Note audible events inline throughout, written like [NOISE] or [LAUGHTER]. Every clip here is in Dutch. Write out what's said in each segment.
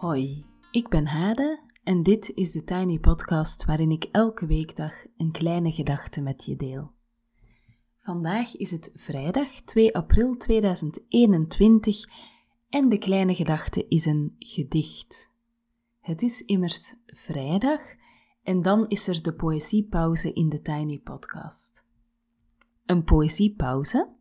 Hoi, ik ben Hade en dit is de Tiny Podcast waarin ik elke weekdag een kleine gedachte met je deel. Vandaag is het vrijdag 2 april 2021 en de kleine gedachte is een gedicht. Het is immers vrijdag en dan is er de poëziepauze in de Tiny Podcast. Een poëziepauze?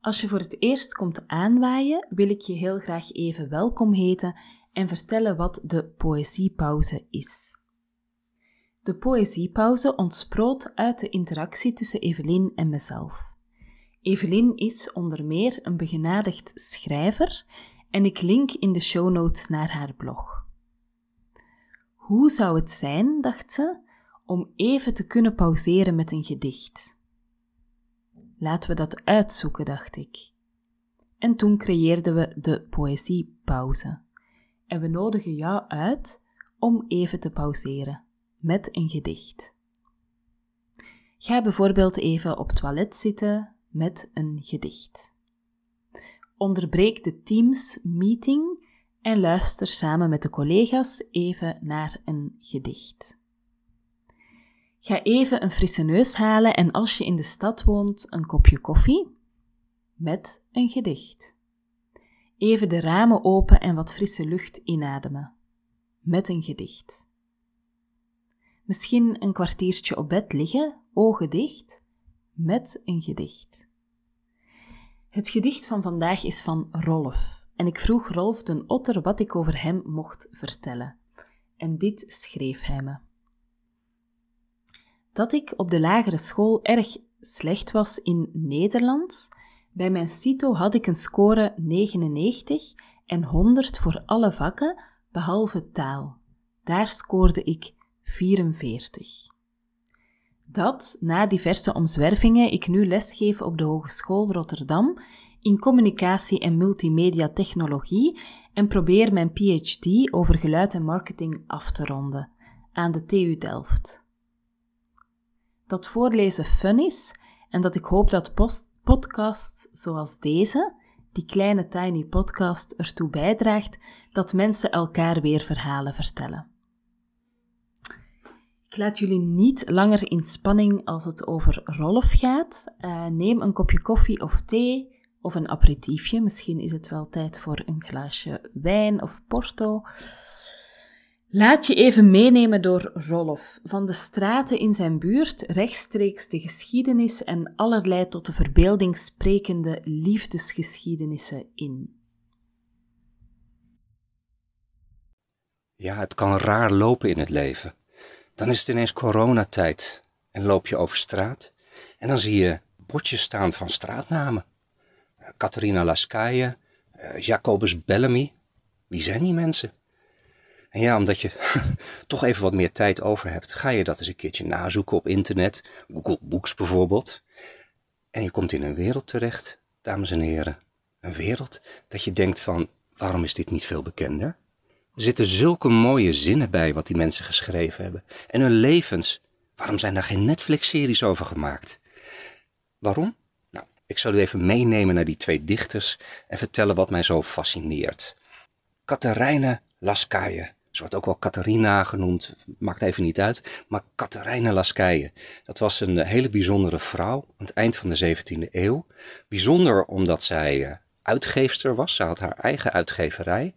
Als je voor het eerst komt aanwaaien, wil ik je heel graag even welkom heten en vertellen wat de poëziepauze is. De poëziepauze ontsproot uit de interactie tussen Evelien en mezelf. Evelien is onder meer een begenadigd schrijver en ik link in de show notes naar haar blog. Hoe zou het zijn, dacht ze, om even te kunnen pauzeren met een gedicht? Laten we dat uitzoeken, dacht ik. En toen creëerden we de poëziepauze en we nodigen jou uit om even te pauzeren met een gedicht. Ga bijvoorbeeld even op toilet zitten met een gedicht. Onderbreek de Teams-meeting en luister samen met de collega's even naar een gedicht. Ga even een frisse neus halen en als je in de stad woont, een kopje koffie met een gedicht. Even de ramen open en wat frisse lucht inademen. Met een gedicht. Misschien een kwartiertje op bed liggen, ogen dicht, met een gedicht. Het gedicht van vandaag is van Rolf en ik vroeg Rolf den Otter wat ik over hem mocht vertellen. En dit schreef hij me. Dat ik op de lagere school erg slecht was in Nederlands bij mijn CITO had ik een score 99 en 100 voor alle vakken behalve taal. Daar scoorde ik 44. Dat, na diverse omzwervingen, ik nu lesgeef op de Hogeschool Rotterdam in communicatie en multimedia technologie en probeer mijn PhD over geluid en marketing af te ronden aan de TU Delft. Dat voorlezen fun is en dat ik hoop dat post podcasts zoals deze, die kleine tiny podcast, ertoe bijdraagt dat mensen elkaar weer verhalen vertellen. Ik laat jullie niet langer in spanning als het over Rolf gaat. Uh, neem een kopje koffie of thee of een aperitiefje. Misschien is het wel tijd voor een glaasje wijn of porto. Laat je even meenemen door Rolf, van de straten in zijn buurt, rechtstreeks de geschiedenis en allerlei tot de verbeelding sprekende liefdesgeschiedenissen in. Ja, het kan raar lopen in het leven. Dan is het ineens coronatijd en loop je over straat en dan zie je bordjes staan van straatnamen. Catharina Laskaje, eh, Jacobus Bellamy. Wie zijn die mensen? En ja, omdat je [LAUGHS] toch even wat meer tijd over hebt, ga je dat eens een keertje nazoeken op internet, Google Books bijvoorbeeld. En je komt in een wereld terecht, dames en heren. Een wereld dat je denkt van, waarom is dit niet veel bekender? Er zitten zulke mooie zinnen bij wat die mensen geschreven hebben. En hun levens, waarom zijn daar geen Netflix-series over gemaakt? Waarom? Nou, ik zal u even meenemen naar die twee dichters en vertellen wat mij zo fascineert. Katharijne Laskaje ze wordt ook wel Catharina genoemd, maakt even niet uit. Maar Catharina Laskije, dat was een hele bijzondere vrouw aan het eind van de 17e eeuw. Bijzonder omdat zij eh, uitgeefster was, ze had haar eigen uitgeverij.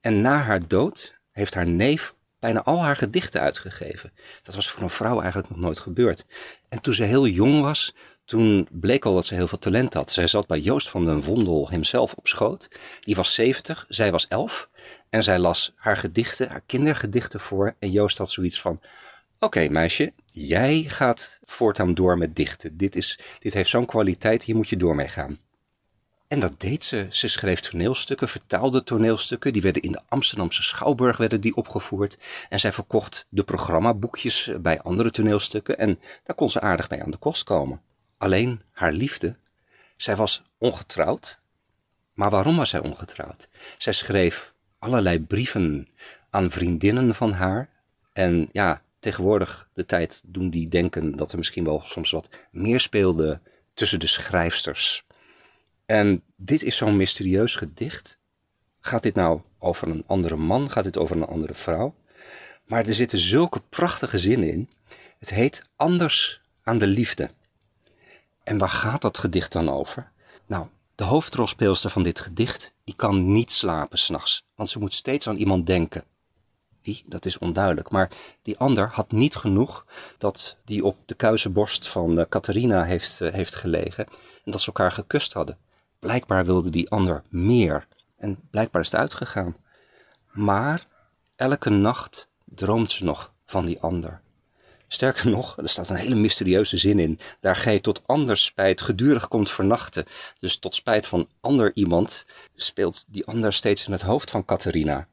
En na haar dood heeft haar neef bijna al haar gedichten uitgegeven. Dat was voor een vrouw eigenlijk nog nooit gebeurd. En toen ze heel jong was, toen bleek al dat ze heel veel talent had. Zij zat bij Joost van den Vondel hemzelf op schoot. Die was 70, zij was 11. En zij las haar gedichten, haar kindergedichten voor. En Joost had zoiets van: Oké, meisje, jij gaat voortaan door met dichten. Dit, is, dit heeft zo'n kwaliteit, hier moet je door mee gaan. En dat deed ze. Ze schreef toneelstukken, vertaalde toneelstukken. Die werden in de Amsterdamse Schouwburg werden die opgevoerd. En zij verkocht de programmaboekjes bij andere toneelstukken. En daar kon ze aardig mee aan de kost komen. Alleen haar liefde. Zij was ongetrouwd. Maar waarom was zij ongetrouwd? Zij schreef allerlei brieven aan vriendinnen van haar. En ja, tegenwoordig de tijd doen die denken dat er misschien wel soms wat meer speelde tussen de schrijfsters. En dit is zo'n mysterieus gedicht Gaat dit nou over een andere man? Gaat dit over een andere vrouw? Maar er zitten zulke prachtige zinnen in. Het heet Anders aan de liefde. En waar gaat dat gedicht dan over? Nou, de hoofdrolspeelster van dit gedicht, die kan niet slapen s'nachts, want ze moet steeds aan iemand denken. Wie? Dat is onduidelijk. Maar die ander had niet genoeg dat die op de kuizenborst van uh, Catharina heeft, uh, heeft gelegen en dat ze elkaar gekust hadden. Blijkbaar wilde die ander meer en blijkbaar is het uitgegaan. Maar elke nacht droomt ze nog van die ander. Sterker nog, er staat een hele mysterieuze zin in. Daar gij tot anders spijt gedurig komt vernachten. Dus tot spijt van ander iemand speelt die ander steeds in het hoofd van Catharina.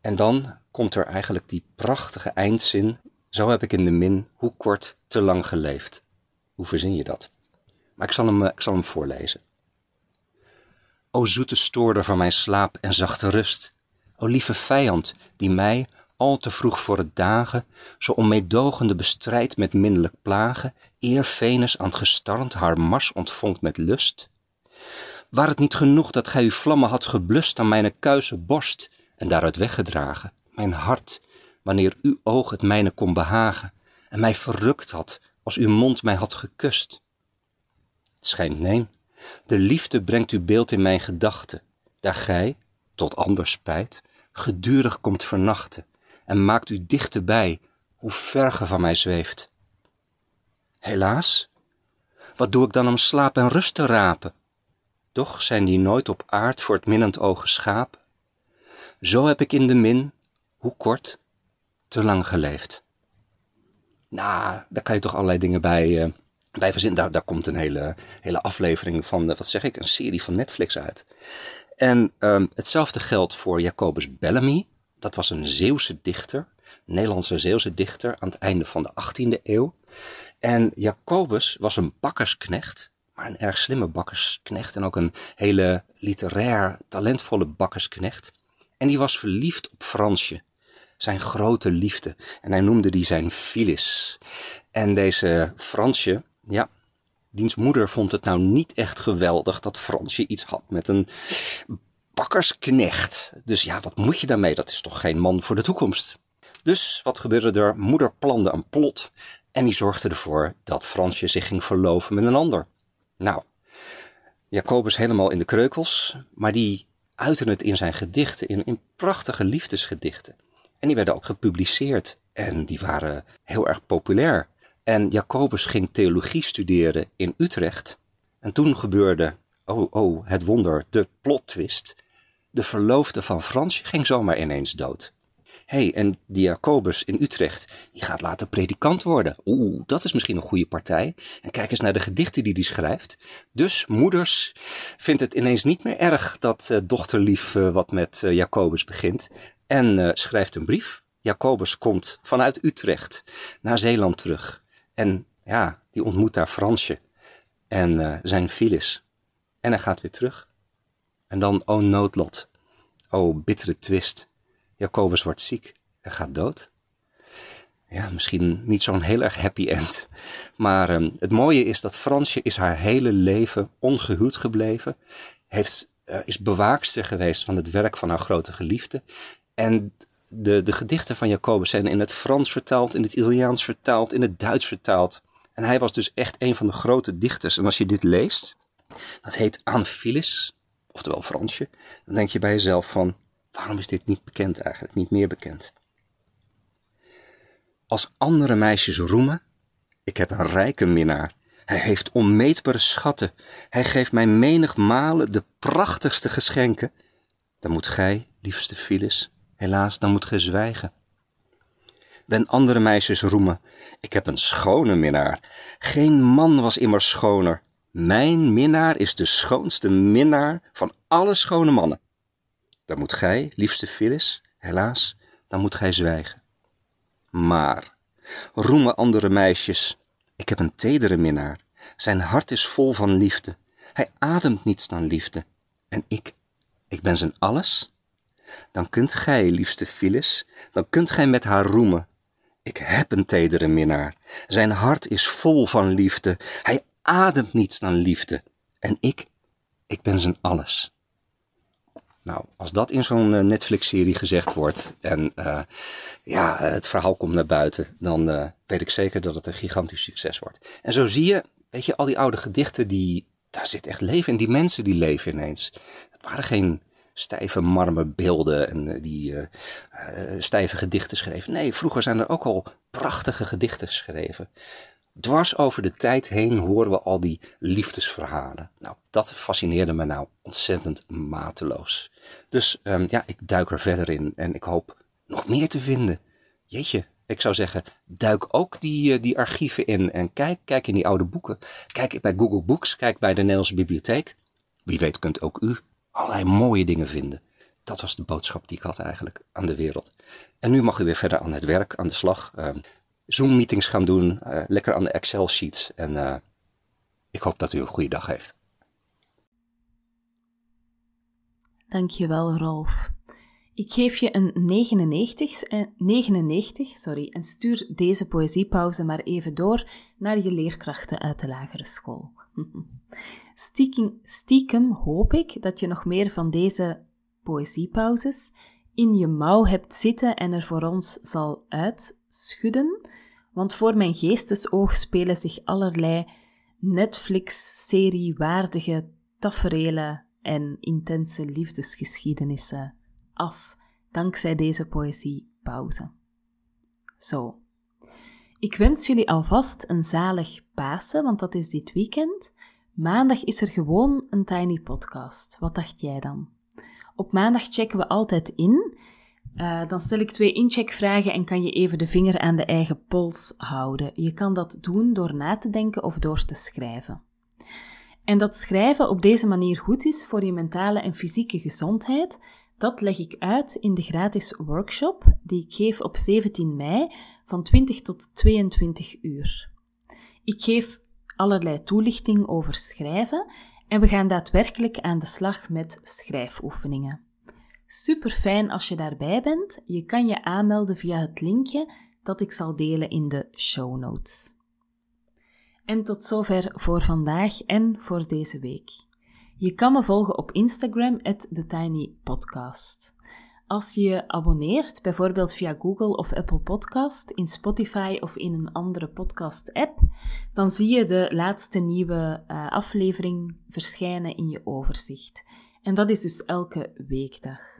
En dan komt er eigenlijk die prachtige eindzin. Zo heb ik in de min, hoe kort, te lang geleefd. Hoe verzin je dat? Maar ik zal hem, ik zal hem voorlezen. O zoete stoorder van mijn slaap en zachte rust. O lieve vijand, die mij, al te vroeg voor het dagen, zo onmeedogende bestrijdt met minnelijk plagen, eer Venus aan het gestarnd haar mars ontvongt met lust. Waar het niet genoeg dat gij uw vlammen had geblust aan mijn kuise borst en daaruit weggedragen, mijn hart, wanneer uw oog het mijne kon behagen en mij verrukt had als uw mond mij had gekust. Het schijnt nee, de liefde brengt uw beeld in mijn gedachten, daar gij, tot anders spijt, gedurig komt vernachten en maakt u dichterbij, hoe ver ge van mij zweeft. Helaas, wat doe ik dan om slaap en rust te rapen? Toch zijn die nooit op aard voor het minnend oog geschapen. Zo heb ik in de min, hoe kort, te lang geleefd. Nou, daar kan je toch allerlei dingen bij, uh, bij verzinnen. Daar, komt een hele, hele aflevering van, uh, wat zeg ik, een serie van Netflix uit. En um, hetzelfde geldt voor Jacobus Bellamy. Dat was een Zeeuwse dichter, Nederlandse Zeeuwse dichter aan het einde van de 18e eeuw. En Jacobus was een bakkersknecht, maar een erg slimme bakkersknecht en ook een hele literair, talentvolle bakkersknecht. En die was verliefd op Fransje, zijn grote liefde. En hij noemde die zijn Phyllis. En deze Fransje, ja, diens moeder vond het nou niet echt geweldig dat Fransje iets had met een bakkersknecht. Dus ja, wat moet je daarmee? Dat is toch geen man voor de toekomst? Dus wat gebeurde er? Moeder plande een plot en die zorgde ervoor dat Fransje zich ging verloven met een ander. Nou, Jacobus helemaal in de kreukels, maar die uitte het in zijn gedichten, in, in prachtige liefdesgedichten. En die werden ook gepubliceerd en die waren heel erg populair. En Jacobus ging theologie studeren in Utrecht. En toen gebeurde, oh oh, het wonder, de plot twist. De verloofde van Fransje ging zomaar ineens dood. Hé, hey, en die Jacobus in Utrecht, die gaat later predikant worden. Oeh, dat is misschien een goede partij. En kijk eens naar de gedichten die hij schrijft. Dus moeders vindt het ineens niet meer erg dat uh, dochterlief uh, wat met uh, Jacobus begint. En schrijft een brief. Jacobus komt vanuit Utrecht naar Zeeland terug. En ja, die ontmoet daar Fransje en zijn Phyllis. En hij gaat weer terug. En dan, oh noodlot, oh bittere twist. Jacobus wordt ziek en gaat dood. Ja, misschien niet zo'n heel erg happy end. Maar um, het mooie is dat Fransje is haar hele leven ongehuwd gebleven. Heeft, uh, is bewaakster geweest van het werk van haar grote geliefde. En de, de gedichten van Jacobus zijn in het Frans vertaald, in het Italiaans vertaald, in het Duits vertaald. En hij was dus echt een van de grote dichters. En als je dit leest, dat heet Anfilis, oftewel Fransje, dan denk je bij jezelf van, waarom is dit niet bekend eigenlijk, niet meer bekend? Als andere meisjes roemen, ik heb een rijke minnaar. Hij heeft onmeetbare schatten. Hij geeft mij menigmalen de prachtigste geschenken. Dan moet gij, liefste Phyllis, helaas, dan moet gij zwijgen. Wen andere meisjes roemen, ik heb een schone minnaar. Geen man was immer schoner. Mijn minnaar is de schoonste minnaar van alle schone mannen. Dan moet gij, liefste Phyllis, helaas, dan moet gij zwijgen. Maar, roemen andere meisjes, ik heb een tedere minnaar. Zijn hart is vol van liefde. Hij ademt niets dan liefde. En ik, ik ben zijn alles. Dan kunt gij, liefste Phyllis, dan kunt gij met haar roemen. Ik heb een tedere minnaar. Zijn hart is vol van liefde. Hij ademt niets dan liefde. En ik, ik ben zijn alles. Nou, als dat in zo'n Netflix-serie gezegd wordt en ja, het verhaal komt naar buiten, dan weet ik zeker dat het een gigantisch succes wordt. En zo zie je, weet je, al die oude gedichten, die, daar zit echt leven in. Die mensen die leven ineens. Het waren geen stijve marmerbeelden en eh, die stijve gedichten schreven. Nee, vroeger zijn er ook al prachtige gedichten geschreven. Dwars over de tijd heen horen we al die liefdesverhalen. Nou, dat fascineerde me nou ontzettend mateloos. Dus um, ja, ik duik er verder in en ik hoop nog meer te vinden. Jeetje, ik zou zeggen, duik ook die, die archieven in en kijk, kijk in die oude boeken. Kijk bij Google Books, kijk bij de Nederlandse Bibliotheek. Wie weet kunt ook u allerlei mooie dingen vinden. Dat was de boodschap die ik had eigenlijk aan de wereld. En nu mag u weer verder aan het werk, aan de slag. Uh, Zoom-meetings gaan doen, uh, lekker aan de Excel-sheets. En uh, ik hoop dat u een goede dag heeft. Dankjewel, Rolf. Ik geef je een 99, 99 eh, sorry, en stuur deze poëziepauze maar even door naar je leerkrachten uit de lagere school. [LAUGHS] Stiekem, stiekem hoop ik dat je nog meer van deze poëziepauzes in je mouw hebt zitten en er voor ons zal uitschudden, want voor mijn geestesoog spelen zich allerlei Netflix-serie-waardige taferelen en intense liefdesgeschiedenissen af, dankzij deze poëziepauze. Zo. Ik wens jullie alvast een zalig Pasen, want dat is dit weekend. Maandag is er gewoon een Tiny Podcast. Wat dacht jij dan? Op maandag checken we altijd in. Uh, dan stel ik twee incheckvragen en kan je even de vinger aan de eigen pols houden. Je kan dat doen door na te denken of door te schrijven. En dat schrijven op deze manier goed is voor je mentale en fysieke gezondheid, dat leg ik uit in de gratis workshop die ik geef op 17 mei van 20 tot 22 uur. Ik geef allerlei toelichting over schrijven en we gaan daadwerkelijk aan de slag met schrijfoefeningen. Super fijn als je daarbij bent. Je kan je aanmelden via het linkje dat ik zal delen in de show notes. En tot zover voor vandaag en voor deze week. Je kan me volgen op Instagram, TheTinyPodcast. Als je je abonneert, bijvoorbeeld via Google of Apple Podcast, in Spotify of in een andere podcast-app, dan zie je de laatste nieuwe uh, aflevering verschijnen in je overzicht. En dat is dus elke weekdag.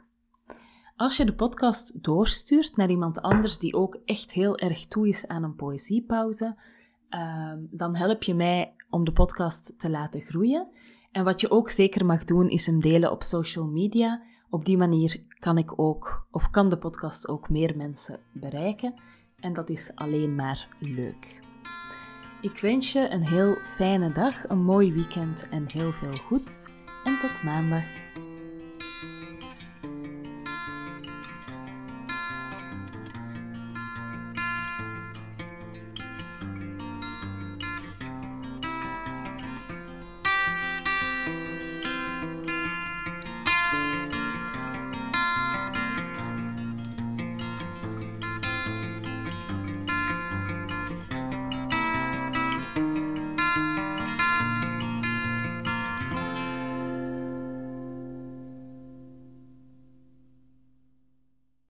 Als je de podcast doorstuurt naar iemand anders die ook echt heel erg toe is aan een poëziepauze, uh, dan help je mij om de podcast te laten groeien. En wat je ook zeker mag doen, is hem delen op social media. Op die manier kan ik ook, of kan de podcast ook meer mensen bereiken. En dat is alleen maar leuk. Ik wens je een heel fijne dag, een mooi weekend en heel veel goeds. En tot maandag.